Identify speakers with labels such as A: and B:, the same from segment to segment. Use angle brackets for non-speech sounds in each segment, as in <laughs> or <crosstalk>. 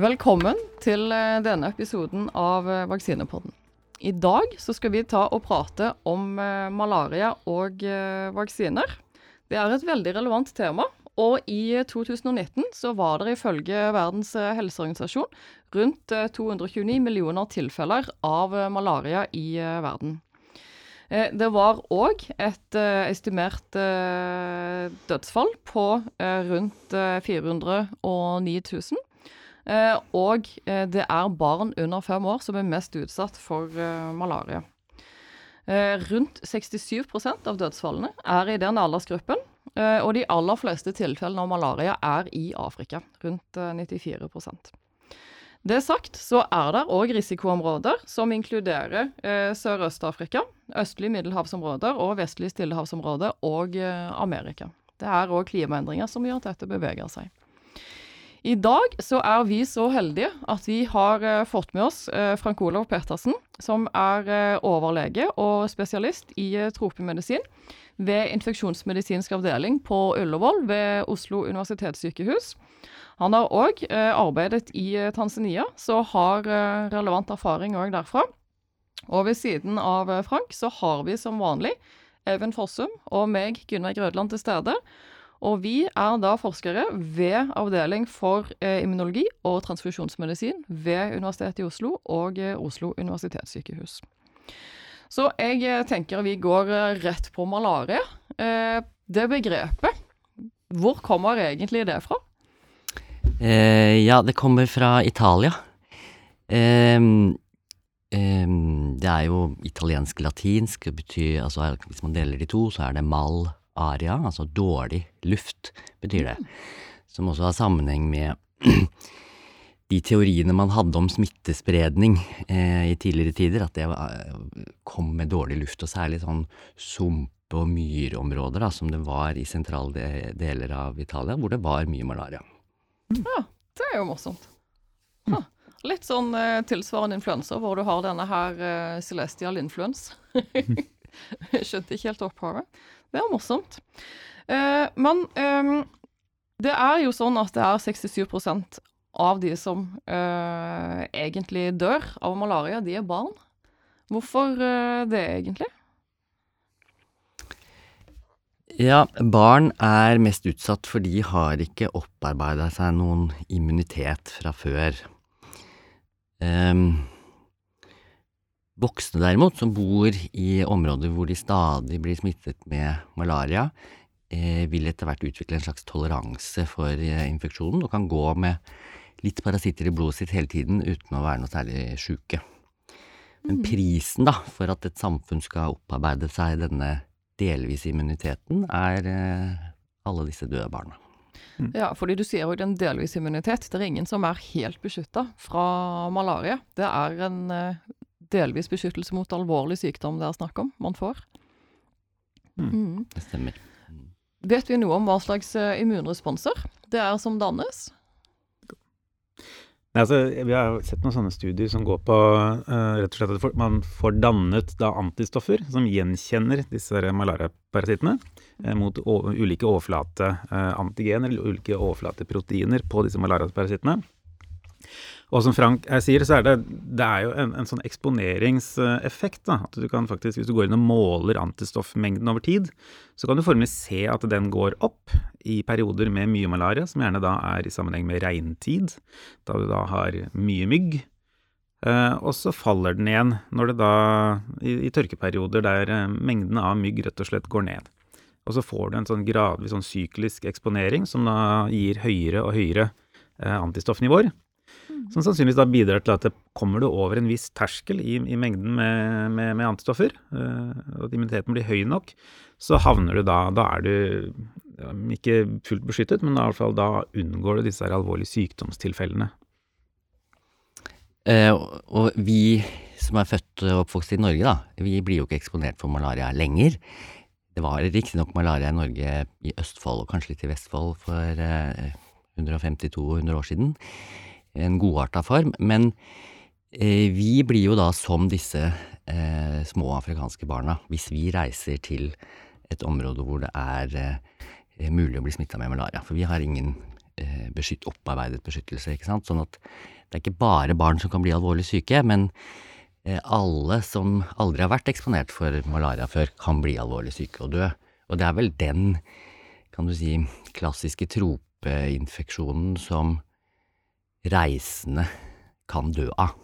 A: Velkommen til eh, denne episoden av eh, Vaksinepodden. I dag skal vi ta og prate om eh, malaria og vaksiner. Det er et veldig relevant tema. Og i 2019 så var det ifølge Verdens helseorganisasjon rundt 229 millioner tilfeller av malaria i verden. Det var òg et estimert dødsfall på rundt 409 000. Eh, og eh, det er barn under fem år som er mest utsatt for eh, malaria. rundt 67% av dødsfallene er i den aldersgruppen. og de aller fleste tilfellene av malaria er i Afrika. Rundt 94% det sagt, så er det òg risikoområder som inkluderer eh, Sørøst-Afrika, østlige middelhavsområder og vestlige stillehavsområder og eh, Amerika. Det er òg klimaendringer som gjør at dette beveger seg. I dag så er vi så heldige at vi har uh, fått med oss uh, Frank Olav Petersen, som er uh, overlege og spesialist i tropemedisin ved infeksjonsmedisinsk avdeling på Ullevål ved Oslo universitetssykehus. Han har òg arbeidet i Tanzania, så har relevant erfaring òg derfra. Og ved siden av Frank så har vi som vanlig Eivind Fossum og meg, Gunveig Grødland, til stede. Og vi er da forskere ved avdeling for eh, immunologi og transfusjonsmedisin ved Universitetet i Oslo og eh, Oslo universitetssykehus. Så jeg eh, tenker vi går eh, rett på malaria. Eh, det begrepet, hvor kommer egentlig det fra?
B: Eh, ja, det kommer fra Italia. det er jo italiensk-latinsk. Altså Hvis man deler de to, så er det mal aria, altså dårlig luft, betyr det. Som også har sammenheng med <clears throat> de teoriene man hadde om smittespredning eh, i tidligere tider, at det var, kom med dårlig luft, og særlig sånn sumpe- og myrområder, da, som det var i sentrale deler av Italia, hvor det var mye malaria.
A: Ja, det er jo morsomt. Ha. Litt sånn eh, tilsvarende influensa, hvor du har denne her eh, celestial influence. <laughs> Skjønte ikke helt opphavet. Det er morsomt. Uh, men um, det er jo sånn at det er 67% av de som uh, egentlig dør av malaria, de er barn. Hvorfor uh, det, egentlig?
B: Ja, barn er mest utsatt for de har ikke opparbeida seg noen immunitet fra før. Um, Voksne derimot, som bor i områder hvor de stadig blir smittet med malaria, eh, vil etter hvert utvikle en slags toleranse for eh, infeksjonen og kan gå med litt parasitter i blodet sitt hele tiden uten å være noe særlig sjuke. Men mm. prisen da, for at et samfunn skal opparbeide seg denne delvise immuniteten, er eh, alle disse døde barna.
A: Mm. Ja, fordi du sier jo den delvis immunitet. Det er ingen som er helt beskytta fra malaria. Det er en delvis beskyttelse mot alvorlig sykdom det er snakk om man får.
B: Mm. Mm. Det stemmer. Mm.
A: Vet vi noe om hva slags uh, immunresponser det er som dannes?
C: Nei, altså, vi har sett noen sånne studier som går på uh, rett og slett at man får dannet da antistoffer som gjenkjenner disse malariaparasittene uh, mot ulike overflateantigener eller ulike overflateproteiner på disse malariaparasittene. Og som Frank her sier, så er det, det er jo en, en sånn eksponeringseffekt. da, at du kan faktisk, Hvis du går inn og måler antistoffmengden over tid, så kan du formelig se at den går opp i perioder med mye malaria, som gjerne da er i sammenheng med regntid, da du da har mye mygg. Eh, og så faller den igjen når det da, i, i tørkeperioder der eh, mengden av mygg rett og slett går ned. Og så får du en sånn gradvis sånn syklisk eksponering som da gir høyere og høyere eh, antistoffnivåer. Som sannsynligvis da bidrar til at det kommer du over en viss terskel i, i mengden med, med, med antistoffer, uh, og at immuniteten blir høy nok, så havner du da Da er du ikke fullt beskyttet, men i hvert fall da unngår du disse alvorlige sykdomstilfellene.
B: Eh, og vi som er født og oppvokst i Norge, da, vi blir jo ikke eksponert for malaria lenger. Det var riktignok malaria i Norge i Østfold og kanskje litt i Vestfold for eh, 150-200 år siden en godarta form. Men eh, vi blir jo da som disse eh, små afrikanske barna hvis vi reiser til et område hvor det er eh, mulig å bli smitta med malaria. For vi har ingen beskytt, opparbeidet beskyttelse, ikke sant. Sånn at det er ikke bare barn som kan bli alvorlig syke, men alle som aldri har vært eksponert for malaria før, kan bli alvorlig syke og dø. Og det er vel den, kan du si, klassiske tropeinfeksjonen som reisende kan dø av.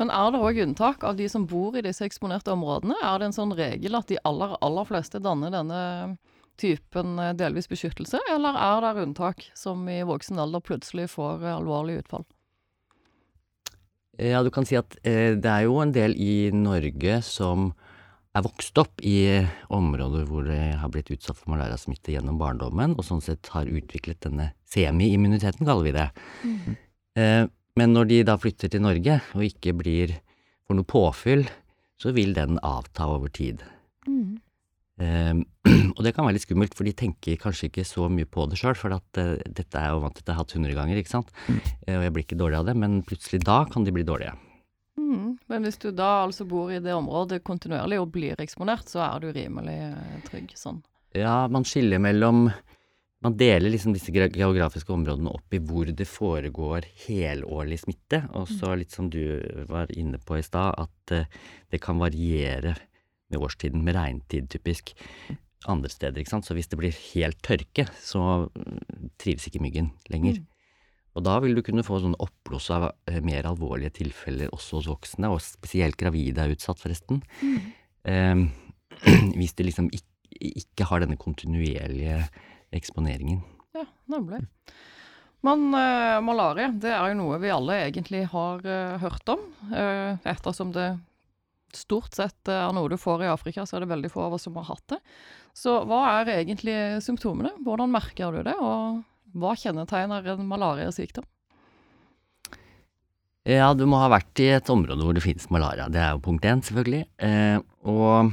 A: Men er det òg unntak av de som bor i disse eksponerte områdene? Er det en sånn regel at de aller, aller fleste danner denne typen eh, delvis beskyttelse, eller er det unntak som i voksen alder plutselig får eh, alvorlig utfall?
B: Ja, du kan si at eh, det er jo en del i Norge som er vokst opp i områder hvor de har blitt utsatt for malariasmitte gjennom barndommen, og sånn sett har utviklet denne semi-immuniteten, kaller vi det.
A: Mm.
B: Eh, men når de da flytter til Norge og ikke blir får noe påfyll, så vil den avta over tid.
A: Mm.
B: Eh, <clears throat> og det kan være litt skummelt, for de tenker kanskje ikke så mye på det sjøl, for at eh, dette er jo vant til at jeg har hatt hundre ganger, ikke sant, mm. og jeg blir ikke dårlig av det, men plutselig da kan de bli dårlige.
A: Mm. Men hvis du da altså bor i det området kontinuerlig og blir eksponert, så er du rimelig eh, trygg sånn?
B: Ja, man skiller mellom Man deler liksom disse geografiske områdene opp i hvor det foregår helårlig smitte, og så litt som du var inne på i stad, at eh, det kan variere med årstiden, med regntid typisk, andre steder, ikke sant. Så hvis det blir helt tørke, så mm, trives ikke myggen lenger. Og da vil du kunne få sånn oppbluss av eh, mer alvorlige tilfeller også hos voksne, og spesielt gravide er utsatt, forresten. Eh, <clears throat> hvis de liksom ikke, ikke har denne kontinuerlige eksponeringen.
A: Ja, nemlig. Men eh, malaria, det er jo noe vi alle egentlig har eh, hørt om. Eh, ettersom det stort sett er noe du får i Afrika, så er det veldig få av oss som har hatt det. Så hva er egentlig symptomene? Hvordan merker du det, og hva kjennetegner en malariasykdom?
B: Ja, du må ha vært i et område hvor det finnes malaria. Det er jo punkt én, selvfølgelig. Eh, og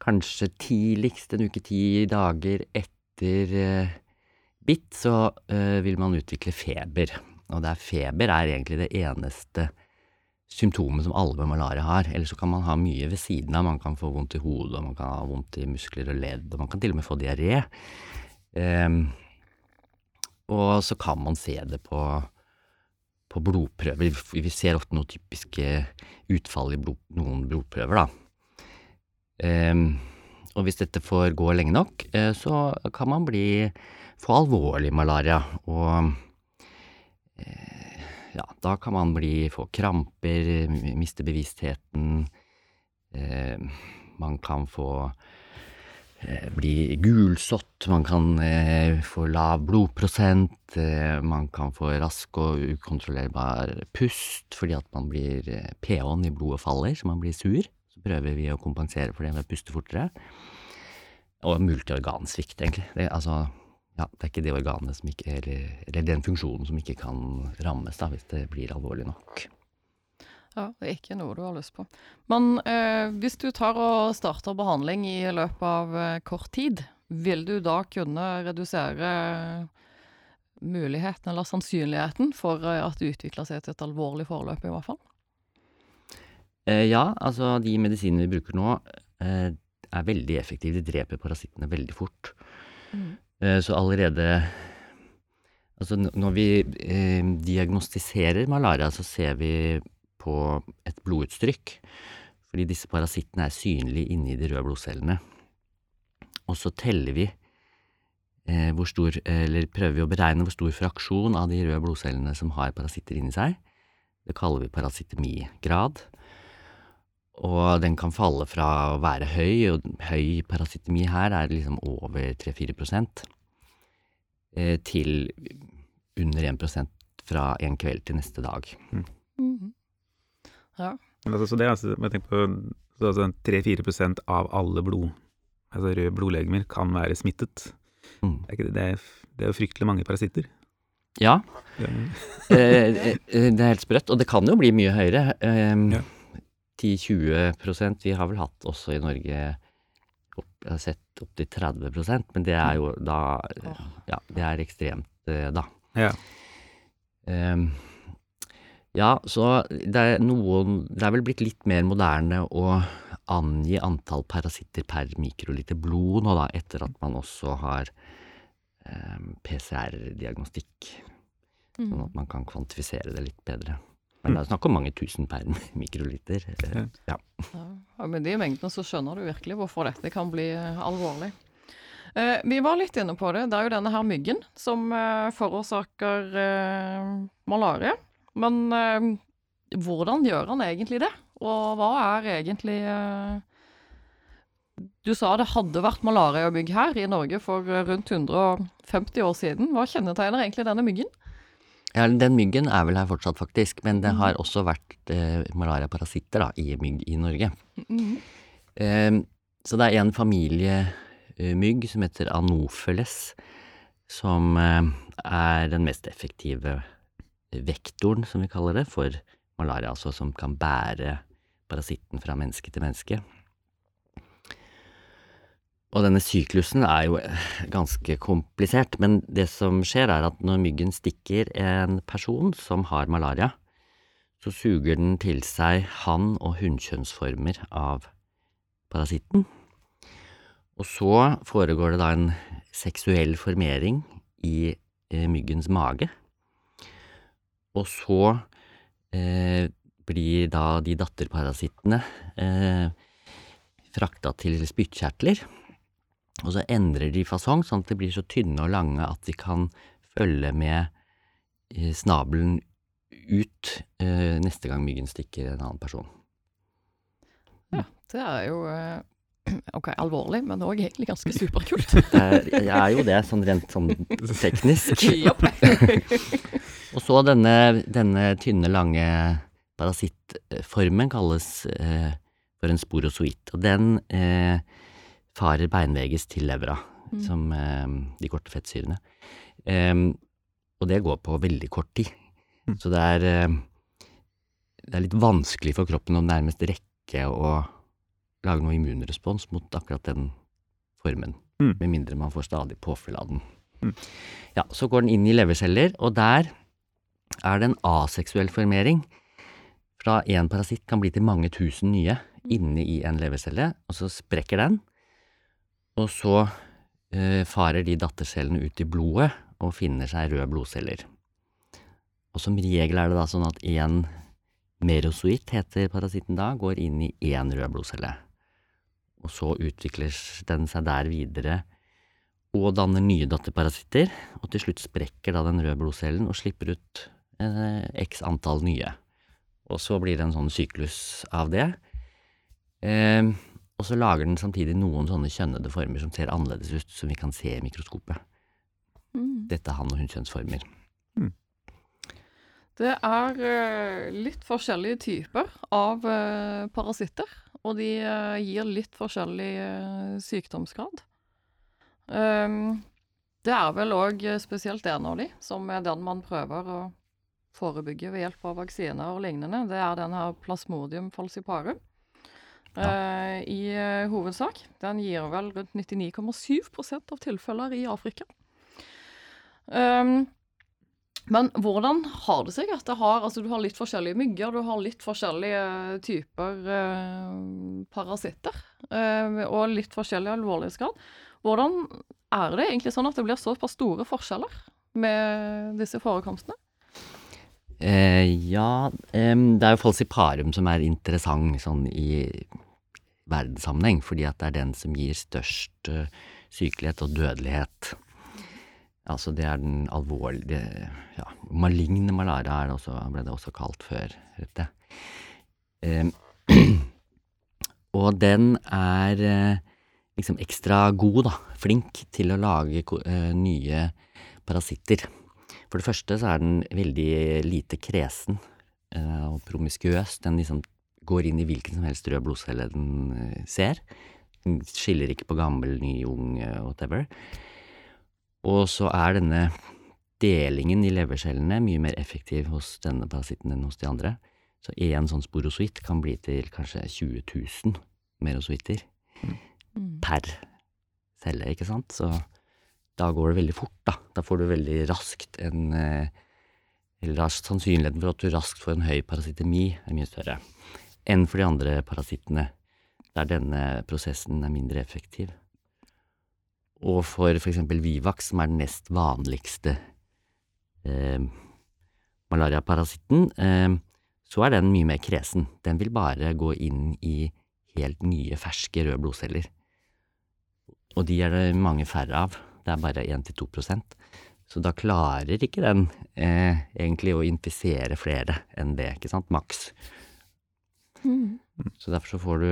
B: kanskje tidligst en uke ti dager etter eh, bitt, så eh, vil man utvikle feber. Og det er feber er egentlig det eneste symptomet som alle med malaria har. Eller så kan man ha mye ved siden av. Man kan få vondt i hodet, og man kan ha vondt i muskler og ledd, og man kan til og med få diaré. Eh, og så kan man se det på på blodprøver. Vi ser ofte noen typiske utfall i blod, noen blodprøver, da. Um, og hvis dette får gå lenge nok, eh, så kan man bli få alvorlig malaria. Og eh, ja, da kan man bli få kramper, miste bevisstheten. Eh, man kan få bli gulsott, man kan eh, få lav blodprosent, eh, man kan få rask og ukontrollerbar pust fordi at man blir eh, pH-en i blodet faller, så man blir sur. Så prøver vi å kompensere for det ved å puste fortere. Og multiorgansvikt, egentlig. Det, altså, ja, det er ikke det organet som ikke Eller, eller den funksjonen som ikke kan rammes, da, hvis det blir alvorlig nok.
A: Ja, det er ikke noe du har lyst på. Men eh, hvis du tar og starter behandling i løpet av eh, kort tid, vil du da kunne redusere muligheten eller sannsynligheten for eh, at det utvikler seg til et alvorlig forløp, i hvert fall?
B: Eh, ja, altså de medisinene vi bruker nå eh, er veldig effektive. De dreper parasittene veldig fort. Eh, så allerede Altså når vi eh, diagnostiserer malaria, så ser vi på et blodutstrykk. Fordi disse parasittene er synlige inni de røde blodcellene. Og så teller vi eh, hvor stor, eller prøver vi å beregne hvor stor fraksjon av de røde blodcellene som har parasitter inni seg. Det kaller vi parasitemigrad. Og den kan falle fra å være høy, og høy parasitemi her er liksom over 3-4 prosent, eh, til under 1% fra en kveld til neste dag.
A: Mhm. Ja.
C: Altså, så det er altså, jeg tenker på, så altså 3-4% av alle blod, altså røde blodlegemer kan være smittet.
B: Mm.
C: Det er, det, det, er, det er jo fryktelig mange parasitter.
B: Ja,
C: Det er- <laughs>
B: eh, eh, det er helt sprøtt, og det kan jo bli mye høyere. Eh,
C: Ja.
B: 10-20% Vi har vel hatt også i Norge opp, jeg har sett opptil 30% men det er jo da Ja, det er ekstremt, eh, da.
C: Ja.
B: Ehm, ja, så det er noen Det er vel blitt litt mer moderne å angi antall parasitter per mikroliter blod nå, da, etter at man også har eh, PCR-diagnostikk,
A: Mm.
B: sånn at man kan kvantifisere det litt bedre. Men det er snakk om mange tusen per <laughs> mikroliter. eh, Ja.
A: Ja, med de mengdene så skjønner du virkelig hvorfor dette kan bli eh, alvorlig. Eh, vi var litt inne på det. Det er jo denne her myggen som eh, forårsaker eh, malaria. Men eh, hvordan gjør han egentlig det? Og hva er egentlig eh, Du sa det hadde vært malariamygg her i Norge for eh, rundt 150 år siden. Hva kjennetegner egentlig denne myggen?
B: Ja, den myggen er vel her fortsatt, faktisk. Men det
A: Mhm.
B: har også vært eh, malariaparasitter da, i mygg i Norge.
A: Mhm.
B: Eh, så det er en familie eh, mygg som heter Anopheles, som eh, er den mest effektive vektoren, som vi kaller det, for malaria. Altså som kan bære parasitten fra menneske til menneske. Og denne syklusen er jo ganske komplisert, men det som skjer er at når myggen stikker en person som har malaria, så suger den til seg hann- og hunnkjønnsformer av parasitten. Og så foregår det da en seksuell formering i eh, myggens mage. Og så eh, blir da de datterparasittene eh, frakta til spyttkjertler. Og så endrer de fasong, sånn at de blir så tynne og lange at de kan følge med eh, snabelen ut neste gang myggen stikker en annen person.
A: Ja, Det er jo <clears throat> ok, alvorlig, men òg egentlig ganske <laughs> superkult.
B: Det er, det er jo det, sånn rent sånn teknisk. <laughs> <laughs> Og så denne, denne tynne, lange parasittformen kalles eh, for en sporozoit. Og den eh, farer beinveges til levra,
A: Mm.
B: som eh, de korte fettsyrene. Og det går på veldig kort tid.
C: Mm.
B: Så det er, eh, det er litt vanskelig for kroppen å nærmest rekke å lage noe immunrespons mot akkurat den formen.
C: Mm.
B: Med mindre man får stadig påfyll av den.
C: Mm.
B: Ja, så går den inn i leverceller, og der er det en aseksuell formering. Fra én parasitt kan bli til mange tusen nye inne i en levercelle, og så sprekker den. Og så eh, farer de dattercellene ut i blodet og finner seg røde blodceller. Og som regel er det da sånn at én merozoit, heter parasitten da, går inn i én rød blodcelle. Og så utvikler den seg der videre og danner nye datterparasitter, og til slutt sprekker da den røde blodcellen og slipper ut eh, x antall nye. Og så blir det en sånn syklus av det. Eh, og så lager den samtidig noen sånne kjønnede former som ser annerledes ut, som vi kan se i mikroskopet.
A: Mm.
B: Dette er han- og hunnkjønnsformer.
A: Det er eh, litt forskjellige typer av eh, parasitter, og de eh, gir litt forskjellig eh, sykdomsgrad. Ehm, det er vel òg spesielt en av de, som er den man prøver å forebygge ved hjelp av vaksiner og lignende. Det er den her plasmodium falciparum. eh, I uh, hovedsak. Den gir vel rundt 99,7% av tilfeller i Afrika. Ehm, men hvordan har det seg at det har Altså, du har litt forskjellige mygger, du har litt forskjellige typer eh, parasitter, eh, og litt forskjellig alvorlighetsgrad. Hvordan er det egentlig sånn at det blir såpass store forskjeller med disse forekomstene?
B: Eh, ja, det er jo falsiparum som er interessant sånn i verdenssammenheng, fordi at det er den som gir størst eh, sykelighet og dødelighet. Altså det er den alvorlige ja, Maligne malaria det også, ble det også kalt før dette. Eh, <clears throat> og den er eh, liksom ekstra god, da, flink til å lage eh, nye parasitter. For det første så er den veldig lite kresen eh, og promiskuøs. Den liksom går inn i hvilken som helst rød blodcelle den eh, ser. Den skiller ikke på gammel, ny, ung, eh, whatever. Og så er denne delingen i levercellene mye mer effektiv hos denne parasitten enn hos de andre. Så én sånn sporosuitt kan bli til kanskje 20 000 merosuitter
A: Mm.
B: per celle, ikke sant? Så da går det veldig fort, da. Da får du veldig raskt en eh, Eller er sannsynligheten for at du raskt får en høy parasitemi, er mye større enn for de andre parasittene, der denne prosessen er mindre effektiv. Og for f.eks. Vivax, som er den nest vanligste eh, malariaparasitten, eh, så er den mye mer kresen. Den vil bare gå inn i helt nye, ferske røde blodceller. Og de er det mange færre av. Det er bare 1-2% Så da klarer ikke den eh, egentlig å infisere flere enn det, ikke sant, maks.
A: Mm.
B: Så derfor så får du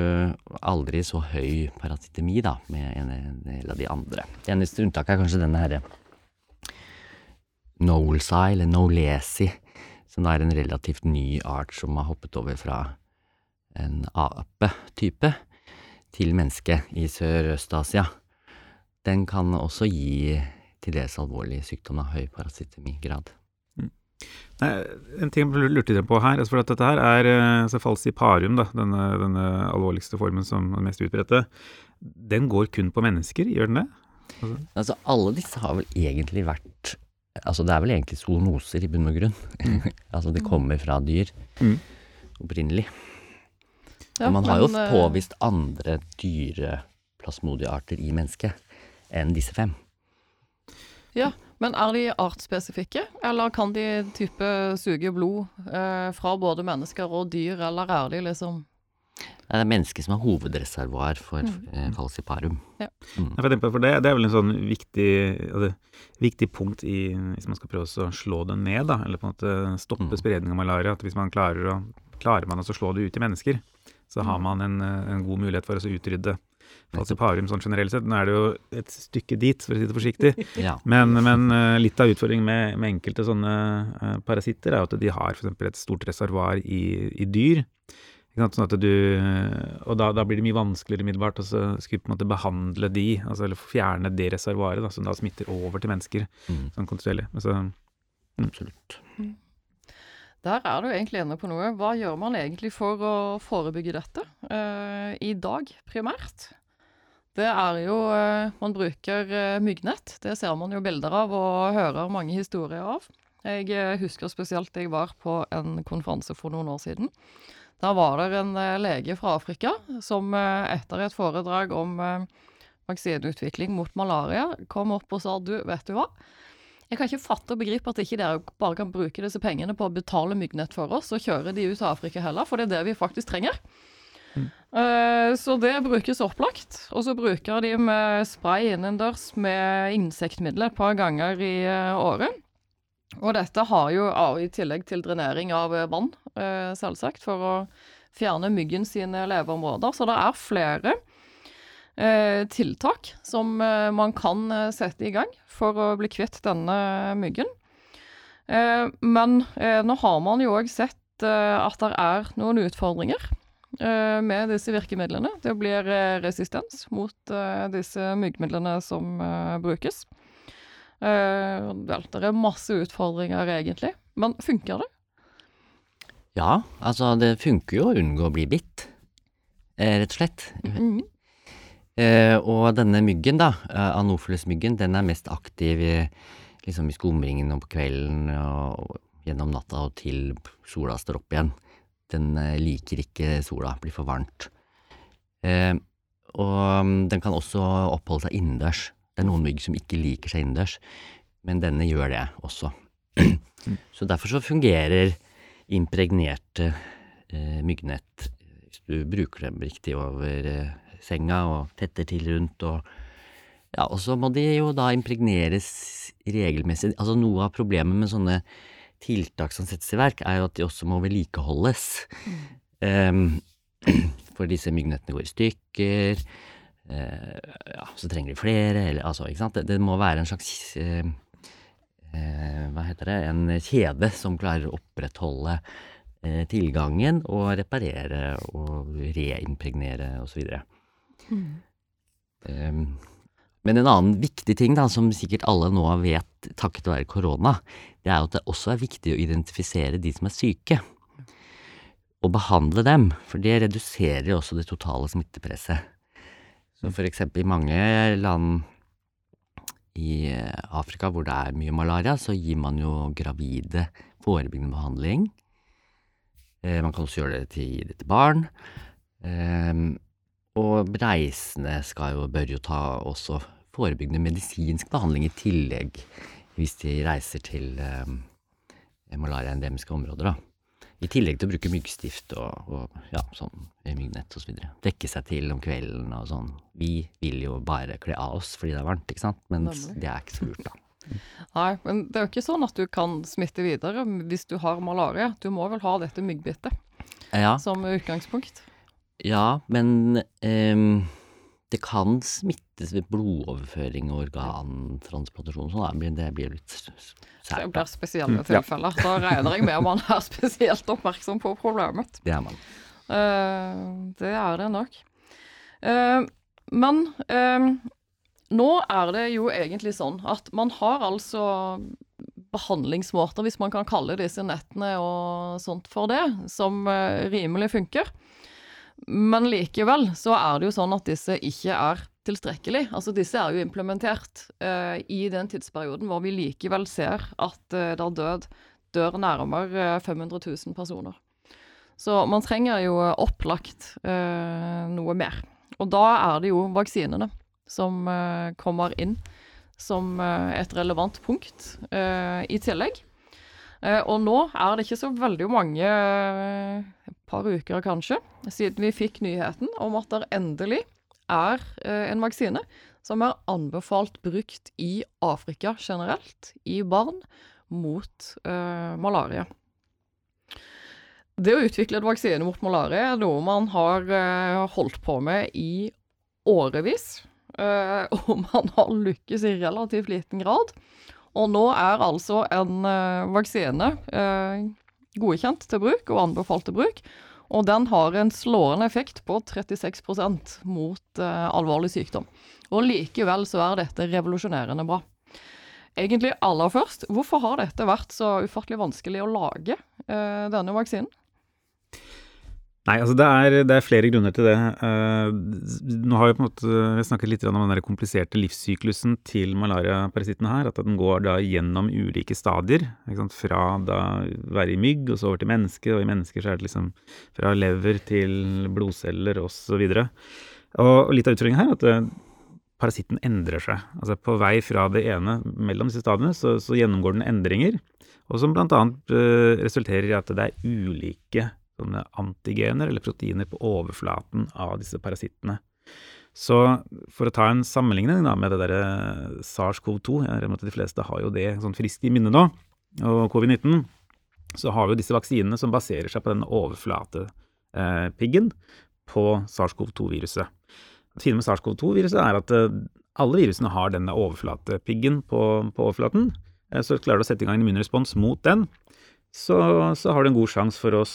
B: aldri så høy parasitemi, da, med en del av de andre. Det eneste unntaket er kanskje denne herre Nolesi, eller Nolesi, som er en relativt ny art som har hoppet over fra en ape-type til menneske i Sørøst-Asia. Den kan også gi til dels alvorlig sykdom av høy parasitemigrad.
C: Nei, en ting jeg lurte på her, altså for at dette her er altså falciparum, da, denne, denne alvorligste formen som er mest utbredte. Den går kun på mennesker, gjør den det?
B: Altså, altså alle disse har vel egentlig vært Altså det er vel egentlig zoonoser i bunn og grunn. Mm. <laughs> altså det kommer fra dyr mm. opprinnelig. Ja, man har jo men, eh, påvist andre dyreplasmodiearter i mennesket enn disse fem.
A: Ja, men er de artsspesifikke, eller kan de type suge blod eh, fra både mennesker og dyr, eller er de liksom
B: det er mennesket som er hovedreservoar for mm. eh, falciparum. Ja.
C: Mm. Ja, for det, det, er vel en sånn viktig, altså, viktig punkt i, hvis man skal prøve å slå det ned, da, eller på en måte stoppe mm. spredning av malaria. at Hvis man klarer, å, klarer man å slå det ut i mennesker, så har mm. man en, en god mulighet for å utrydde falciparum sånn generelt sett. Nå er det jo et stykke dit, for å si det forsiktig. <laughs> ja. men, men, eh, litt av utfordringen med, med enkelte sånne uh, parasitter er at de har f.eks. et stort reservoar i, i dyr. Sånn at du, og da, da, blir det mye vanskeligere umiddelbart å behandle de, altså eller fjerne det reservoaret da, som da smitter over til mennesker mm. sånn kontinuerlig. Altså,
B: mm. Absolutt. Mm.
A: Der er du egentlig inne på noe. Hva gjør man egentlig for å forebygge dette, uh, i dag primært? Det er jo uh, Man bruker uh, myggnett. Det ser man jo bilder av og hører mange historier av. Jeg husker spesielt jeg var på en konferanse for noen år siden. Da var det en lege fra Afrika som etter et foredrag om vaksineutvikling mot malaria kom opp og sa du, vet du hva? Jeg kan ikke fatte og begripe at ikke dere bare kan bruke disse pengene på å betale myggnett for oss og kjøre de ut av Afrika heller, for det er det vi faktisk trenger. Uh, så det brukes opplagt. Og så bruker de med spray innendørs med insektmiddel et par ganger i uh, året. Og dette har jo i tillegg til drenering av uh, vann, selvsagt, for å fjerne myggen sine leveområder. Så det er flere Eh, tiltak som eh, man kan eh, sette i gang for å bli kvitt denne myggen. men nå har man jo òg sett at det er noen utfordringer med disse virkemidlene. Det blir resistens mot disse myggmidlene som brukes. det er masse utfordringer egentlig. Men funker det?
B: Ja, altså det funker jo å unngå å bli bitt, rett og slett. Mm -hmm. Eh, og denne myggen, da, eh, anopheles-myggen, den er mest aktiv i, liksom i skumringen på kvelden og, og gjennom natta og til sola står opp igjen. Den eh, liker ikke sola, blir for varmt. Eh, og um, den kan også oppholde seg innendørs. Det er noen mygg som ikke liker seg innendørs, men denne gjør det også. <clears throat> så derfor så fungerer impregnerte eh, myggnett, hvis du bruker dem riktig over senga og tetter til rundt og Ja, så må de jo da impregneres regelmessig. Altså noe av problemet med sånne tiltak som settes i verk, er jo at de også må vedlikeholdes. Mm. Um, <clears throat> for disse myggnettene går i stykker. Uh, ja, så trenger de flere, eller altså, ikke sant. Det, det må være en slags uh, uh, Hva heter det? En kjede som klarer å opprettholde tilgangen og reparere og reimpregnere osv. Um, men en annen viktig ting da, som sikkert alle nå vet takket være korona, det er at det også er viktig å identifisere de som er syke, og behandle dem, for det reduserer jo også det totale smittepresset. Så for eksempel i mange land i Afrika hvor det er mye malaria, så gir man jo gravide forebyggende behandling. Eh, man kan også gjøre det til, til barn. Og reisende skal jo, bør jo ta også forebyggende medisinsk behandling i tillegg hvis de reiser til eh, malariaendemiske områder, da. I tillegg til å bruke myggstift og, og ja, sånn myggnett osv. Så Dekke seg til om kvelden og sånn. Vi vil jo bare kle av oss fordi det er varmt, ikke sant. Men det er ikke så lurt, da.
A: Nei, men det er jo ikke sånn at du kan smitte videre hvis du har malaria. Du må vel ha dette myggbittet
B: Ja,
A: som utgangspunkt.
B: Ja men det kan smittes ved blodoverføring og organtransplantasjon sånn, det blir litt s- s-
A: Det blir spesielle
C: Mm,
A: tilfeller. Da regner jeg med at man er <laughs> spesielt oppmerksom på problemet.
B: Det er man.
A: Uh, det er det nok. Uh, men uh, nå er det jo egentlig sånn at man har altså behandlingsmåter, hvis man kan kalle disse nettene og sånt for det, som eh, rimelig funker. Men likevel så er det jo sånn at disse ikke er tilstrekkelig. Altså disse er jo implementert uh, i den tidsperioden hvor vi likevel ser at uh, det er død, dør nærmere eh, 500 000 personer. Så man trenger jo opplagt uh, noe mer. Og da er det jo vaksinene som uh, kommer inn som eh, et relevant punkt eh, i tillegg. Eh, og nå er det ikke så veldig mange, eh, par uker kanskje, siden vi fikk nyheten om at det endelig er eh, en vaksine som er anbefalt brukt i Afrika generelt, i barn, mot eh, malaria. Det å utvikle en vaksine mot malaria er noe man har eh, holdt på med i årevis. eh, og man har lykkes i relativt liten grad. Og nå er altså en vaksine godkjent til bruk og anbefalt til bruk. Og den har en slående effekt på 36 mot eh, alvorlig sykdom. Og likevel så er dette revolusjonerende bra. Egentlig aller først, hvorfor har dette vært så ufattelig vanskelig å lage eh, denne vaksinen?
C: Nei, altså det er, det er flere grunner til det. Eh, nå har vi på en måte snakket litt om den kompliserte livssyklusen til malariaparasitten her. At den går da gjennom ulike stadier. Fra da være i mygg og så over til menneske, og i mennesker så er det liksom fra lever til blodceller osv. Og, og litt av utfordringen her er at eh, parasitten endrer seg. Altså på vei fra det ene mellom disse stadiene så, så gjennomgår den endringer. Og som bl.a. Uh, resulterer i at det er ulike sånne antigener eller proteiner på overflaten av disse parasittene. Så for å ta en sammenligning da, med det derre SARS-CoV-2, med at de fleste har jo det sånn friskt i minne nå, og covid-19, så har vi jo disse vaksinene som baserer seg på denne overflatepiggen på SARS-CoV-2-viruset. Det fine med SARS-CoV-2-viruset er at eh, alle virusene har denne overflatepiggen på, på overflaten. Eh, Så klarer du å sette i gang en immunrespons mot den, så, så har du en god sjanse for å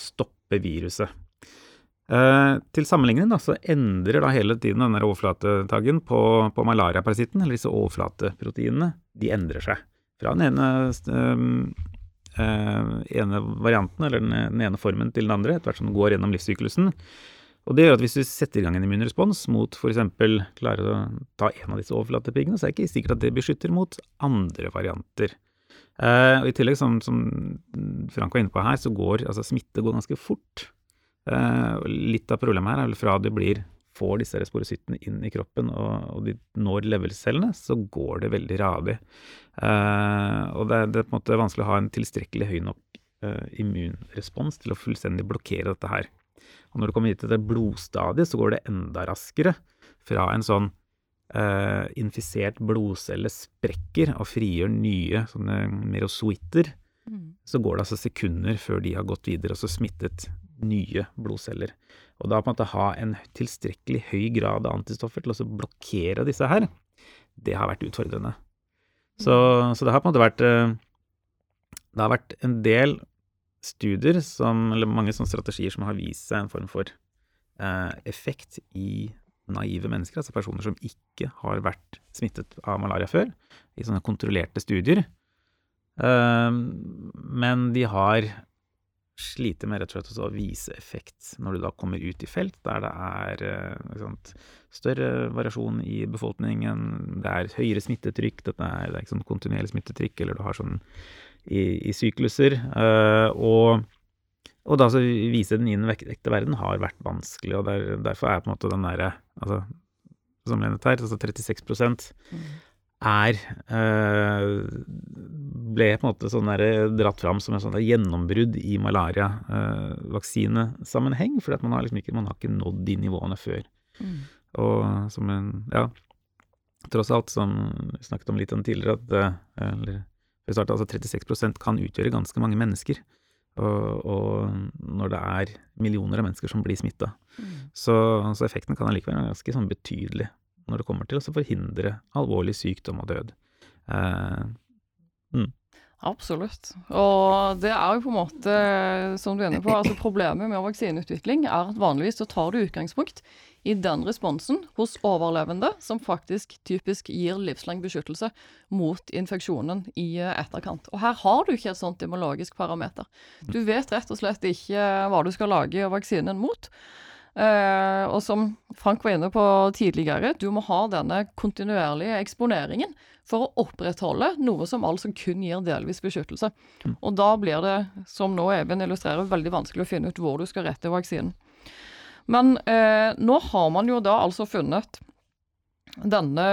C: stoppe viruset. Eh, til sammenligning da, så endrer da hele tiden denne overflatetaggen på, på malariaparasitten, eller disse overflateproteinene, de endrer seg. Fra den ene, øh, øh, ene varianten, eller den, den ene formen, til den andre, etter hvert som den går gjennom livssyklusen. Og det gjør at hvis du setter i gang en immunrespons mot f.eks. klarer å ta en av disse overflatepiggene, så er det ikke sikkert at det beskytter mot andre varianter. Eh, og I tillegg, som, som Frank var inne på her, så går altså smitte går ganske fort. Eh, litt av problemet her er vel fra det blir får disse resporosittene inn i kroppen og, og de når levercellene, så går det veldig radig. Eh, og det, det er på en måte vanskelig å ha en tilstrekkelig høy nok immunrespons til å fullstendig blokkere dette her. Og når du kommer hit til det blodstadiet, så går det enda raskere fra en sånn eh, infisert blodcelle sprekker og frigjør nye sånne merozoitter, så går det altså sekunder før de har gått videre og så smittet nye blodceller. Og da på en måte ha en tilstrekkelig høy grad av antistoffer til å blokkere disse her, det har vært utfordrende. Så, så det har på en måte vært eh, Det har vært en del studier som, eller mange sånne strategier som har vist seg en form for eh, effekt i naive mennesker, altså personer som ikke har vært smittet av malaria før, i sånne kontrollerte studier. Eh, men de har sliter med rett og slett å vise effekt når du da kommer ut i felt der det er eh, sant, større variasjon i befolkningen, det er høyere smittetrykk, er, det er ikke sånn kontinuerlig smittetrykk, eller du har sånn i, i sykluser. eh, og, og da så vise den i den ekte verden har vært vanskelig, og der, derfor er på en måte den derre altså, sammenlignet her, altså 36
A: Mm.
C: er eh, ble på en måte sånn der dratt fram som en sånn gjennombrudd i malariavaksinesammenheng, fordi for man har liksom ikke, man har ikke nådd de nivåene før.
A: Mm.
C: Og som en, ja, tross alt, som vi snakket om litt om tidligere, at eh, eller, altså 36% kan utgjøre ganske mange mennesker. Og, og når det er millioner av mennesker som blir smitta.
A: Mm.
C: Så, så effekten kan allikevel være ganske sånn betydelig når det kommer til å forhindre alvorlig sykdom og død. Eh,
A: Absolutt. Og det er jo på en måte, som du er inne på, altså problemet med vaksineutvikling er at vanligvis så tar du utgangspunkt i den responsen hos overlevende som faktisk typisk gir livslang beskyttelse mot infeksjonen i etterkant. Og her har du ikke et sånt demologisk parameter. Du vet rett og slett ikke hva du skal lage vaksinen mot. Eh, og som Frank var inne på tidligere, du må ha denne kontinuerlige eksponeringen for å opprettholde noe som altså kun gir delvis beskyttelse. Og da blir det, som nå Even illustrerer, veldig vanskelig å finne ut hvor du skal rette vaksinen. Men eh, nå har man jo da altså funnet denne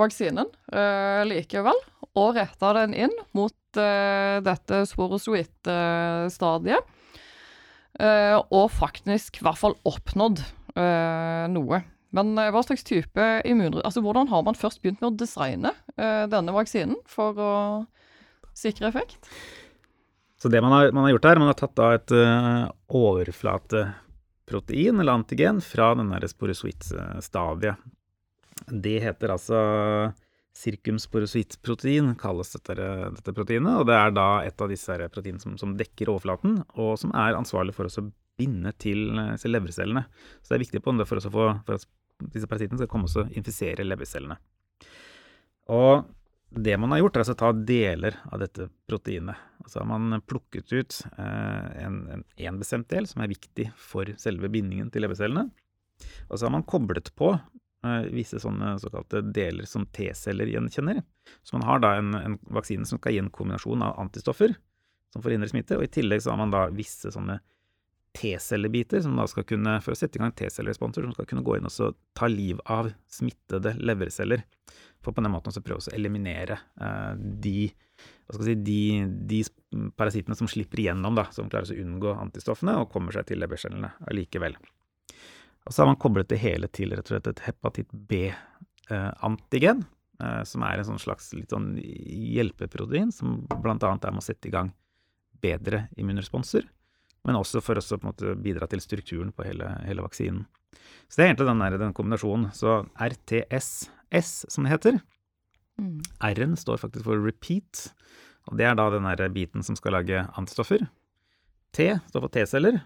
A: vaksinen eh, likevel, og retta den inn mot dette sporozoitt-stadiet. Eh, og faktisk i hvert fall oppnådd eh, noe. Men eh, hva slags type immunre... Altså hvordan har man først begynt med å designe denne vaksinen for å sikre effekt?
C: så det man har, man har gjort her, man har tatt da et overflateprotein, eller antigen, fra den der sporozoitt-stadiet. Det heter altså sirkumsporozoittprotein, kalles dette, dette proteinet, og det er da et av disse proteinene som, som dekker overflaten, og som er ansvarlig for å binde eh, til levercellene. Så det er viktig på det for, få, for at disse parasittene skal komme og infisere levercellene. Og det man har gjort, er altså å ta deler av dette proteinet. Altså har man plukket ut eh, en, en, en bestemt del som er viktig for selve bindingen til levercellene. Og så har man koblet på visse sånne såkalte deler som T-celler gjenkjenner. Så man har da en, en vaksine som skal gi en kombinasjon av antistoffer som forhindrer smitte, og i tillegg så har man da visse sånne T-cellebiter som da skal kunne, for å sette i gang T-celleresponser, som skal kunne gå inn og ta liv av smittede leverceller. For på den måten så prøve å eliminere eh, de, si, de, de parasittene som slipper igjennom, da, som klarer å unngå antistoffene og kommer seg til levercellene allikevel. Og så har man koblet det hele til rett og slett et hepatitt B-antigen, eh, som er en sånn slags litt sånn hjelpeprotein, som annet er med å sette i gang bedre immunresponser, men også for oss å måte bidra til strukturen på hele, hele vaksinen. Så det er egentlig den, der, den kombinasjonen. Så RTS-S, som det heter,
A: Mm.
C: R-en står faktisk for repeat, og det er da den biten som skal lage antistoffer. T står for T-celler,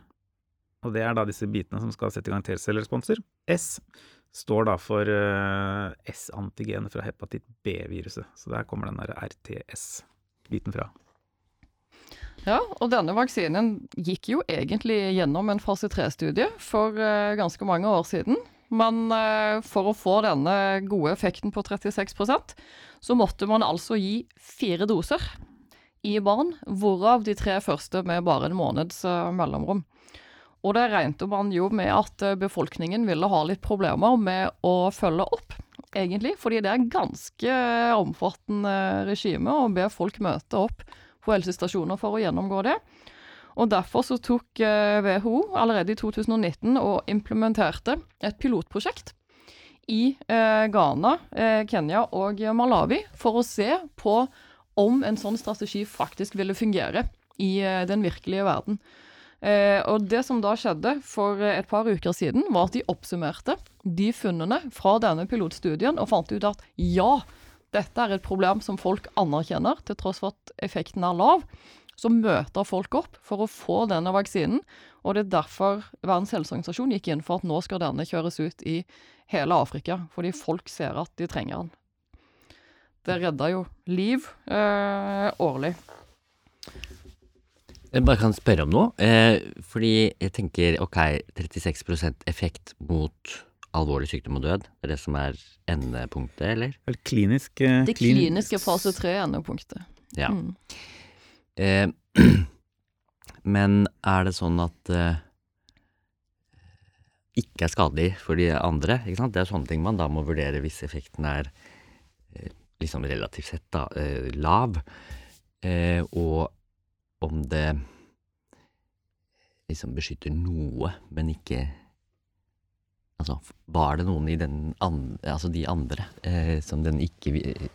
C: og det er da disse bitene som skal sette i gang T-celleresponser. S står da for uh, S-antigenet fra hepatitt B-viruset, så der kommer den der RTS-biten fra.
A: Ja, og denne vaksinen gikk jo egentlig gjennom en fase 3-studie for eh, ganske mange år siden. Men eh, for å få denne gode effekten på 36% så måtte man altså gi fire doser i barn, hvorav de tre første med bare en måneds eh, mellomrom. Og det regnet man jo med at eh, befolkningen ville ha litt problemer med å følge opp, egentlig. Fordi det er ganske omfattende regime å be folk møte opp på helsestasjoner for å gjennomgå det. Og Derfor så tok eh, WHO allerede i 2019 og implementerte et pilotprosjekt i eh, Ghana, eh, Kenya og Malawi for å se på om en sånn strategi faktisk ville fungere i eh, den virkelige verden. Eh, og Det som da skjedde for et par uker siden, var at de oppsummerte de funnene fra denne pilotstudien og fant ut at ja, dette er et problem som folk anerkjenner, til tross for at effekten er lav. Så møter folk opp for å få denne vaksinen, og det er derfor Verdens helseorganisasjon gikk inn for at nå skal denne kjøres ut i hele Afrika, fordi folk ser at de trenger den. Det redder jo liv eh, årlig.
B: Jeg bare kan spørre om noe. Eh, fordi jeg tenker ok, 36% effekt mot alvorlig sykdom og død. Det er det som er endepunktet, eller?
C: Vel, klinisk eh,
A: Det
C: klin-
A: kliniske fase 3-endepunktet.
B: Ja.
A: Mm.
B: Eh, <clears throat> men er det sånn at eh, ikke er skadelig for de andre. ikke sant? Det er sånne ting man da må vurdere hvis effekten er eh, liksom relativt sett da, eh, lav. Eh, og om det liksom beskytter noe, men ikke Altså, var det noen i den andre, altså de andre eh, som den ikke vi-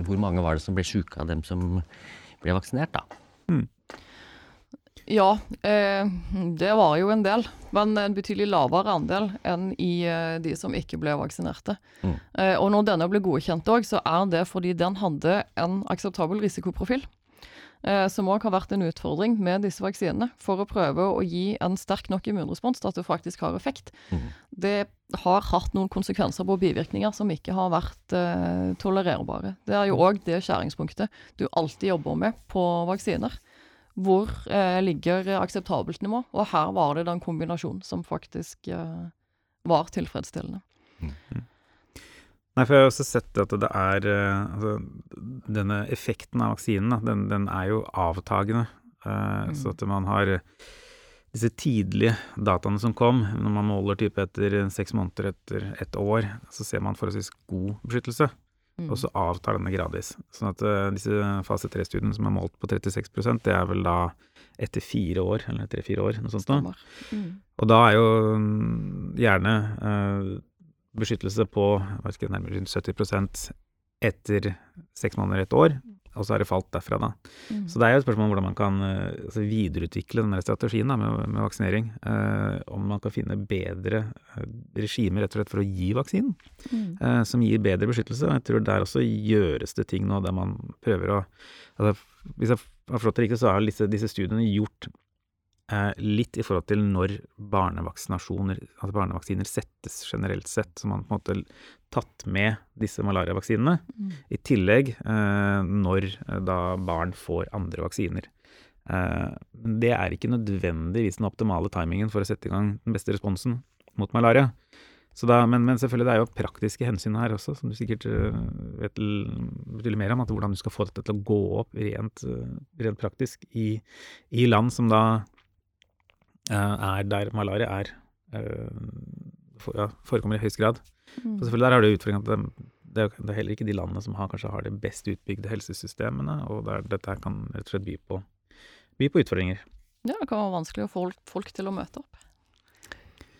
B: Hvor mange var det som ble sjuke av dem som ble vaksinert, da?
A: Ja, eh, det var jo en del, men en betydelig lavere andel enn i eh, de som ikke ble vaksinerte.
B: Mm.
A: Eh, og når denne ble godkjent òg, så er det fordi den hadde en akseptabel risikoprofil. Eh, som òg har vært en utfordring med disse vaksinene, for å prøve å gi en sterk nok immunrespons til at det faktisk har effekt.
B: Mm.
A: Det har hatt noen konsekvenser på bivirkninger som ikke har vært eh, tolererbare. Det er jo òg det skjæringspunktet du alltid jobber med på vaksiner hvor eh, ligger akseptabelt nivå. Og her var det den kombinasjonen som faktisk eh, var tilfredsstillende.
C: Nei, for jeg har også sett at det er eh, altså, Denne effekten av vaksinen, den, den er jo avtagende. Eh, Så at man har disse tidlige dataene som kom, når man måler type etter seks måneder, etter ett år, så ser man forholdsvis god beskyttelse.
A: Mm.
C: Og så avtar denne gradvis. Sånn at uh, disse fase 3-studiene som er målt på 36% det er vel da etter fire år, eller tre-fire år, noe sånt noe.
A: Mm.
C: Og da er jo mm, gjerne eh, beskyttelse på ikke, nærmere rundt 70% etter seks måneder, et år, og så har det falt derfra, da.
A: Mm.
C: Så det er jo et spørsmål om hvordan man kan eh, altså videreutvikle denne strategien da, med, med vaksinering. Eh, om man kan finne bedre eh, regimer rett og slett for å gi vaksinen,
A: Mm.
C: eh, som gir bedre beskyttelse. Og jeg tror der også gjøres det ting nå der man prøver å altså, Hvis jeg har forstått det riktig, så har disse, disse studiene gjort litt i forhold til når barnevaksinasjoner, altså barnevaksiner settes generelt sett. Så man på en måte tatt med disse malariavaksinene.
A: Mm.
C: I tillegg eh, når eh, da barn får andre vaksiner. Eh, det er ikke nødvendigvis den optimale timingen for å sette i gang den beste responsen mot malaria. Så da, men, men selvfølgelig det er jo praktiske hensyn her også, som du sikkert eh, vet betydelig mer om. At hvordan du skal få dette til å gå opp rent, eh, rent praktisk i, i land som da eh, er der malaria er eh, for, ja, forekommer i høyest grad.
A: Mm.
C: Så selvfølgelig der har du utfordringen at det, det, er, det er heller ikke de landene som har, kanskje har de best utbygde helsesystemene, og der dette kan rett og slett by på, by på utfordringer.
A: Ja, det kan være vanskelig å få folk, folk til å møte opp.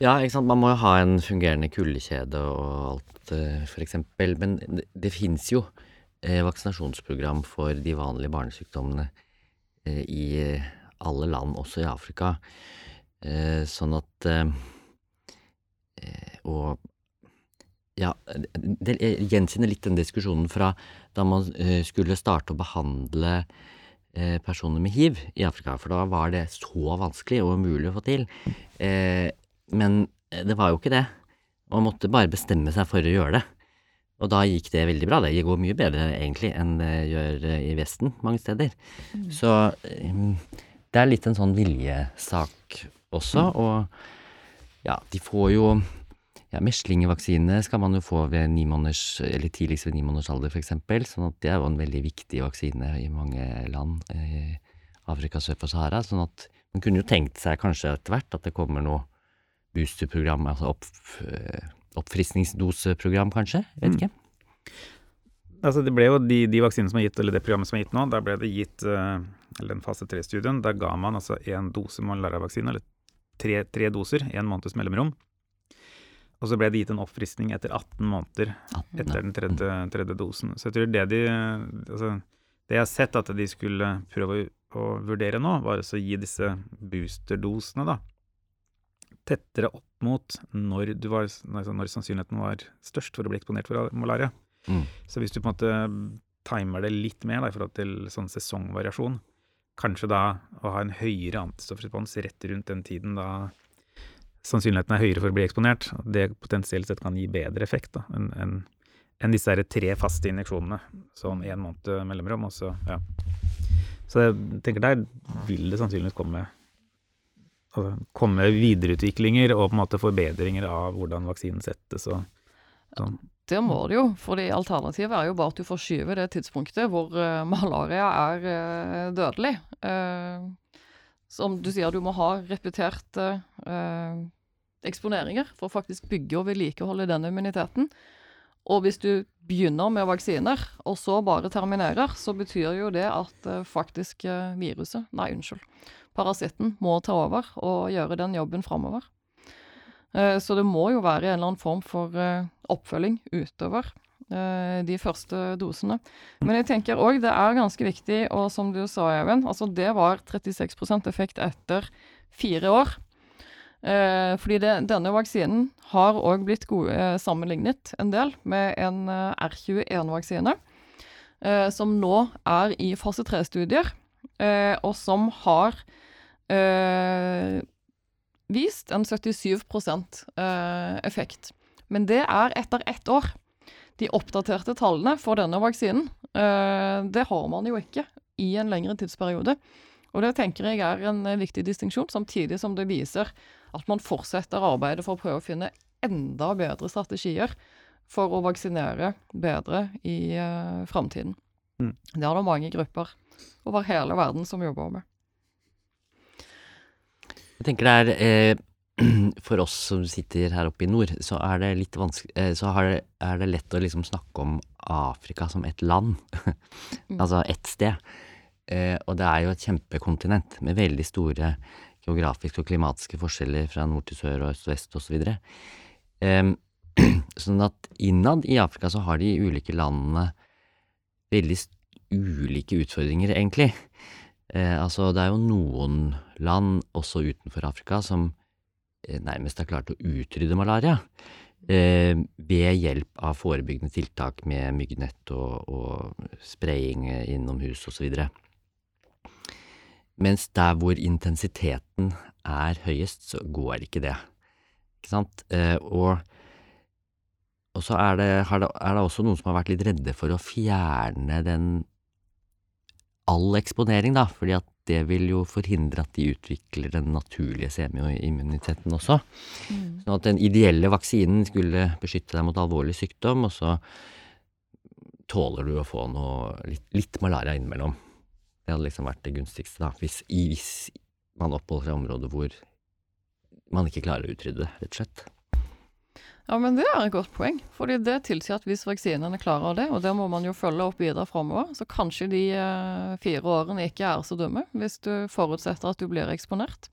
B: Ja, ikke sant. Man må jo ha en fungerende kuldekjede og alt, f.eks. for eksempel. Men det, det fins jo eh, vaksinasjonsprogram for de vanlige barnesykdommene eh, i eh, alle land, også i Afrika. Eh, sånn at eh, eh, Og ja, det gjenkjenner litt den diskusjonen fra da man skulle starte å behandle eh, personer med hiv i Afrika, for da var det så vanskelig og umulig å få til. Eh, men det var jo ikke det. Man måtte bare bestemme seg for å gjøre det. Og da gikk det veldig bra. Det går mye bedre egentlig enn det gjør i Vesten mange steder. Så eh, det er litt en sånn viljesak også, og ja, de får jo ja, Meslingevaksine skal man jo få ved ni måneders, eller tidligst ved ni måneders alder, eksempel. Sånn at det er jo en veldig viktig vaksine i mange land i Afrika sør for Sahara. Sånn at man kunne jo tenkt seg kanskje etter hvert at det kommer noe boosterprogram, altså opp, eh, oppfriskningsdoseprogram, kanskje? Jeg vet
C: Mm.
B: ikke.
C: Altså det ble jo de, de vaksinene som er gitt, eller det programmet som er gitt nå, der ble det gitt eh, eller den fase 3-studien, der ga man altså én dose malariavaksine, eller tre, tre doser, én måneds mellomrom. Og så ble det gitt en oppfriskning etter 18 måneder etter den tredje, tredje dosen. Så jeg tror det de altså, Det jeg har sett at de skulle prøve å, vurdere nå, var å gi disse boosterdosene, da, tettere opp mot når, du var, altså når sannsynligheten var størst for å bli eksponert for malaria.
B: Mm.
C: Så hvis du på en måte timer det litt mer da, i forhold til sånn sesongvariasjon, kanskje da å ha en høyere antistoffrespons rett rundt den tiden da sannsynligheten er høyere for å bli eksponert, det potensielt sett kan gi bedre effekt da, enn en, en disse tre faste injeksjonene, sånn én måned mellomrom, og så, ja. Så jeg tenker der vil det sannsynligvis komme altså, komme videreutviklinger og på en måte forbedringer av hvordan vaksinen settes og sånn.
A: Det må det jo, For alternativet er jo bare at du forskyver det tidspunktet hvor eh, malaria er eh, dødelig. Eh, som du sier, du må ha repeterte eksponeringer for å faktisk bygge og vedlikeholde den immuniteten. Og hvis du begynner med vaksiner, og så bare terminerer, så betyr jo det at faktisk viruset, nei, unnskyld, parasitten må ta over og gjøre den jobben framover. Uh, så det må jo være en eller annen form for oppfølging utover de første dosene. Men jeg tenker òg det er ganske viktig, og som du sa, Even, altså det var 36% effekt etter fire år. Eh, fordi det, denne vaksinen har òg blitt gode, eh, sammenlignet en del med en eh, R21-vaksine, eh, som nå er i fase 3-studier, eh, og som har eh, vist en 77% effekt. Men det er etter ett år. De oppdaterte tallene for denne vaksinen, det har man jo ikke i en lengre tidsperiode. Og det tenker jeg er en viktig distinksjon, samtidig som det viser at man fortsetter arbeidet for å prøve å finne enda bedre strategier for å vaksinere bedre i uh, framtiden. Mm. Det er det mange grupper over hele verden som jobber med.
B: Jeg tenker det er eh, <clears throat> For oss som sitter her oppe i nord, så er det litt vanskelig eh, Så det, er det lett å liksom snakke om Afrika som et land. <laughs> mm. altså ett sted. Eh, og det er jo et kjempekontinent med veldig store geografiske og klimatiske forskjeller fra nord til sør og øst og vest osv. Eh, sånn at innad i Afrika så har de ulike landene veldig ulike utfordringer, egentlig. Eh, altså, det er jo noen land, også utenfor Afrika, som eh, nærmest har klart å utrydde malaria. Eh, ved hjelp av forebyggende tiltak med myggnett og, og spraying innomhus osv. Mens der hvor intensiteten er høyest, så går ikke det. Ikke sant? Og, og så er det, er det, også noen som har vært litt redde for å fjerne den all eksponering, da, fordi at det vil jo forhindre at de utvikler den naturlige semioimmuniteten også. Mm. Sånn at den ideelle vaksinen skulle beskytte deg mot alvorlig sykdom, og så tåler du å få noe, litt, litt malaria innimellom. Det hadde liksom vært det gunstigste, da, hvis, hvis man oppholder seg i områder hvor man ikke klarer å utrydde det, rett og slett.
A: Ja, men det er et godt poeng. Fordi det tilsier at hvis vaksinene klarer det, og det må man jo følge opp videre framover, så kanskje de eh, fire årene ikke er så dumme, hvis du forutsetter at du blir eksponert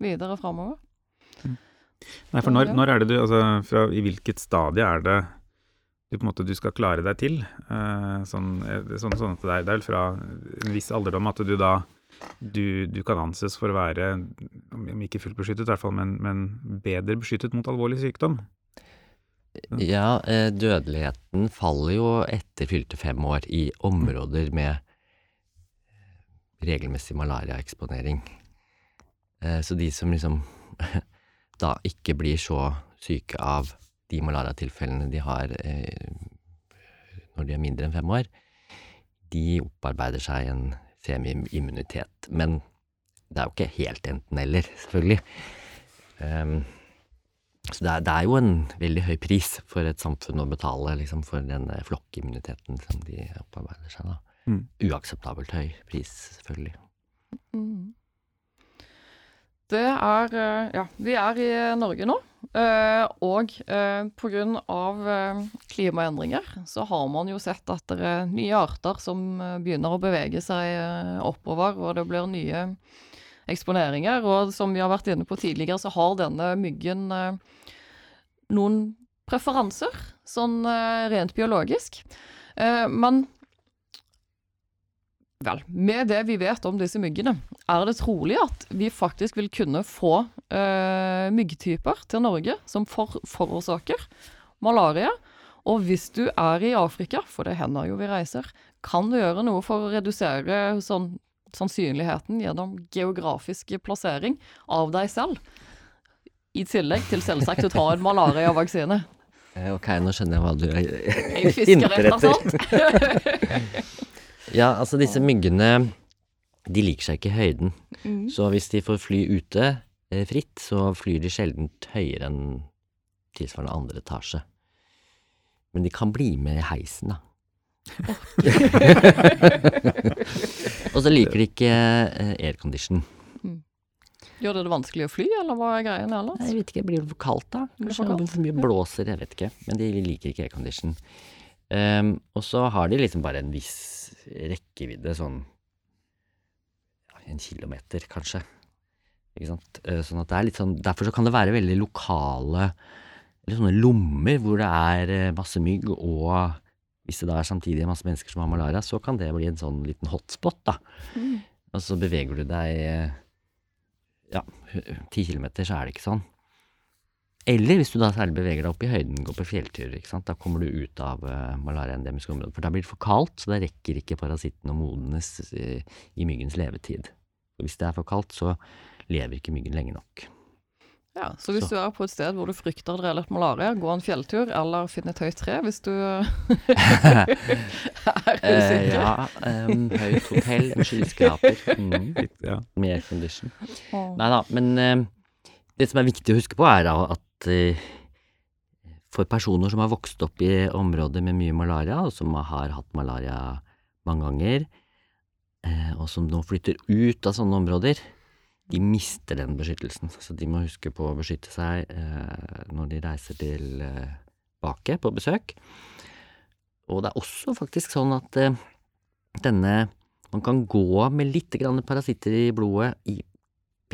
A: videre framover.
C: Mm. Nei, for når, når, er det du Altså, fra, i hvilket stadie er det du på en måte du skal klare deg til. Uh, sånn, eh, sånn, sånn, at det er, det er fra en viss alderdom at du da du, du, kan anses for å være, om ikke fullt beskyttet, i hvert fall, men, men bedre beskyttet mot alvorlig sykdom.
B: Ja, eh, dødeligheten faller jo etter fylte fem år i områder med regelmessig malariaeksponering. Så de som liksom <laughs> da ikke blir så syke av de malariatilfellene de har eh, når de er mindre enn fem år, de opparbeider seg en semi-immunitet. Men det er jo ikke helt enten-eller, selvfølgelig. Så det er, det er, jo en veldig høy pris for et samfunn å betale liksom, for den flokkimmuniteten som de opparbeider seg. da. Mm. Uakseptabelt høy pris, selvfølgelig. Mm.
A: Det er eh, Ja, vi er i Norge nå. Uh, og pga. Klimaendringer så har man jo sett at det er nye arter som begynner å bevege seg oppover, og det blir nye eksponeringer. Og som vi har vært inne på tidligere, så har denne myggen noen preferanser, sånn rent biologisk. men Vel, med det vi vet om disse myggene, er det trolig at vi faktisk vil kunne få myggtyper til Norge som for, forårsaker malaria. Og hvis du er i Afrika, for det hender jo vi reiser, kan du gjøre noe for å redusere sånn, sannsynligheten gjennom geografisk plassering av deg selv. I tillegg til selvsagt å ta en malariavaksine. <laughs>
B: Eh, ok, nå skjønner jeg hva du hinter etter. <laughs> Ja, altså disse myggene de liker seg ikke i høyden. Mm. Så hvis de får fly ute eh, fritt, så flyr de sjelden høyere enn tilsvarende andre etasje. Men de kan bli med i heisen, da. Og så liker de ikke eh, aircondition. Mm.
A: Gjør det det vanskelig å fly, eller hva er greia ellers?
B: Jeg vet ikke, blir det for kaldt da?
A: Blir det
B: Kanskje
A: for
B: mye blåser, jeg vet ikke. Men de liker ikke aircondition. Um, og så har de liksom bare en viss rekkevidde, sånn en kilometer kanskje. Ikke sant? Eh, Sånn at det er litt sånn, derfor så kan det være veldig lokale, eller sånne lommer hvor det er eh, masse mygg, og hvis det da er samtidig masse mennesker som har malaria, så kan det bli en sånn liten hotspot, da.
A: Mm.
B: Og så beveger du deg eh, ja, ti kilometer, så er det ikke sånn. Eller hvis du da særlig beveger deg opp i høyden, går på fjellturer, ikke sant. Da kommer du ut av uh, malariaendemiske områder. For da blir det for kaldt, så da rekker ikke parasitten å modnes eh, i myggens levetid. Og hvis det er for kaldt, så lever ikke myggen lenge nok.
A: Ja, så hvis
B: Så.
A: du er på et sted hvor du frykter det er litt malaria, gå en fjelltur, eller finn et høyt tre hvis du <laughs> er <laughs>
B: Eh,
A: usikker.
B: ja, um, høyt hotell med skyskraper. <laughs> Mm,
C: ja.
B: med aircondition.
A: Oh.
B: Nei da, men eh, det som er viktig å huske på, er at eh, for personer som har vokst opp i områder med mye malaria, og som har hatt malaria mange ganger, eh, og som nå flytter ut av sånne områder, de mister den beskyttelsen. Så de må huske på å beskytte seg eh, når de reiser tilbake på besøk. Og det er også faktisk sånn at eh, denne Man kan gå med litt parasitter i blodet i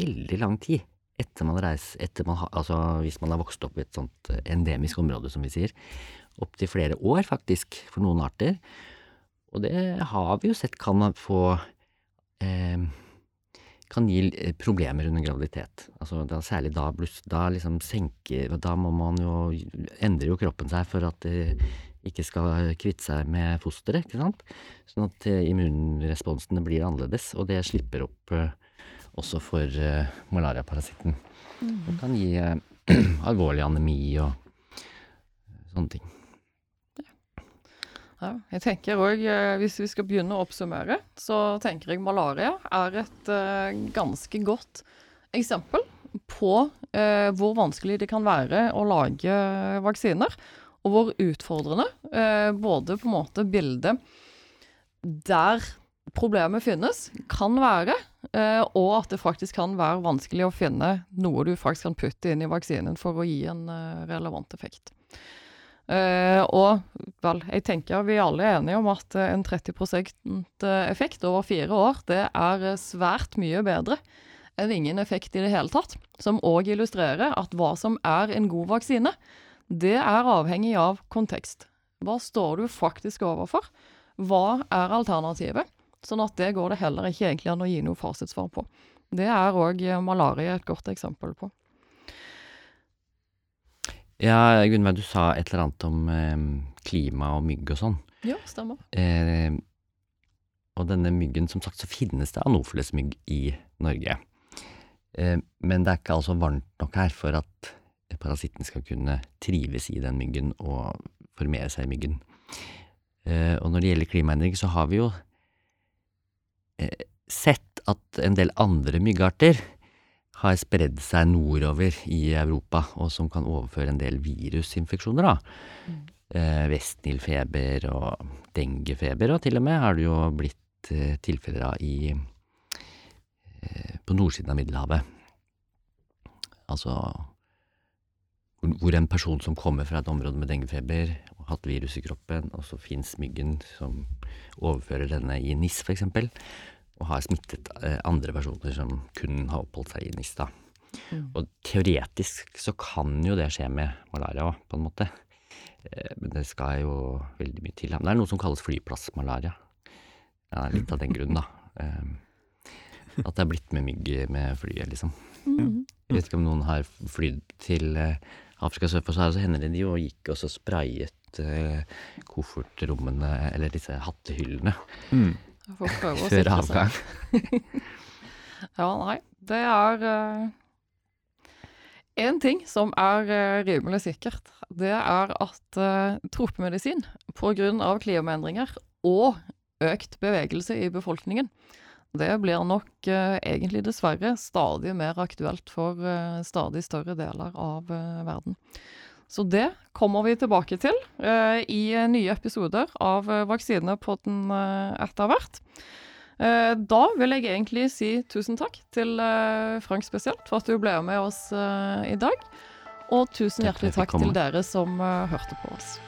B: veldig lang tid etter man reiser, etter man altså hvis man har vokst opp i et sånt eh, endemisk område, som vi sier. Opptil flere år, faktisk, for noen arter. Og det har vi jo sett kan få eh, kan gi eh, problemer under graviditet. Altså da, særlig da, bluss- da liksom senker Da må man jo Endrer jo kroppen seg for at det ikke skal kvitte seg med fosteret, ikke sant. Sånn at eh, immunresponsene blir annerledes, og det slipper opp eh, også for eh, malariaparasitten. Det kan gi eh, <clears throat> alvorlig anemi og eh, sånne ting.
A: Ja, jeg tenker òg, hvis vi skal begynne å oppsummere, så tenker jeg malaria er et eh, ganske godt eksempel på eh, hvor vanskelig det kan være å lage vaksiner, og hvor utfordrende eh, både på en måte bildet der problemet finnes, kan være, eh, og at det faktisk kan være vanskelig å finne noe du faktisk kan putte inn i vaksinen for å gi en eh, relevant effekt. Eh, og vel, jeg tenker vi alle er enige om at eh, en 30% effekt over fire år, det er eh, svært mye bedre enn ingen effekt i det hele tatt. Som òg illustrerer at hva som er en god vaksine, det er avhengig av kontekst. Hva står du faktisk overfor? Hva er alternativet? Sånn at det går det heller ikke egentlig an å gi noe fasitsvar på. Det er òg malaria et godt eksempel på.
B: Ja, Gunnveig, du sa et eller annet om eh, klima og mygg og sånn.
A: Ja, stemmer.
B: Eh, og denne myggen, som sagt, så finnes det anofilesmygg i Norge. Eh, men det er ikke altså varmt nok her for at parasitten skal kunne trives i den myggen og formere seg i myggen. Eh, og når det gjelder klimaendring, så har vi jo eh, sett at en del andre myggarter har spredd seg nordover i Europa, og som kan overføre en del virusinfeksjoner, da. Eh, Vestnilfeber og denguefeber, og til og med har det jo blitt eh, tilfeller av i eh, på nordsiden av Middelhavet. Altså hvor, en person som kommer fra et område med denguefeber og hatt virus i kroppen, og så fins myggen som overfører denne i NIS, eksempel, og har smittet eh, andre personer som kun har oppholdt seg i Nista.
A: Mm.
B: Og teoretisk så kan jo det skje med malaria òg, på en måte. Eh, Men det skal jo veldig mye til. Men det er noe som kalles flyplassmalaria. Ja, litt av den grunn, da. Eh, At det er blitt med mygg med flyet, liksom.
A: Mm.
B: Jeg vet ikke om noen har flydd til Afrika sør for Sahara, så hender det de jo gikk og så sprayet koffertrommene, eller disse hattehyllene,
C: Mm.
B: Før avgang. <laughs>
A: Ja, nei. Det er én ting som er uh, rimelig sikkert. Det er at uh, tropemedisin pga. klimaendringer og økt bevegelse i befolkningen, det blir nok uh, egentlig dessverre stadig mer aktuelt for eh, stadig større deler av eh, verden. Så det kommer vi tilbake til eh, i eh, nye episoder av Vaksine på den uh, etter hvert. Eh, da vil jeg egentlig si tusen takk til eh, Frank spesielt for at du ble med oss eh, i dag. Og tusen hjertelig takk til dere som eh, hørte på oss.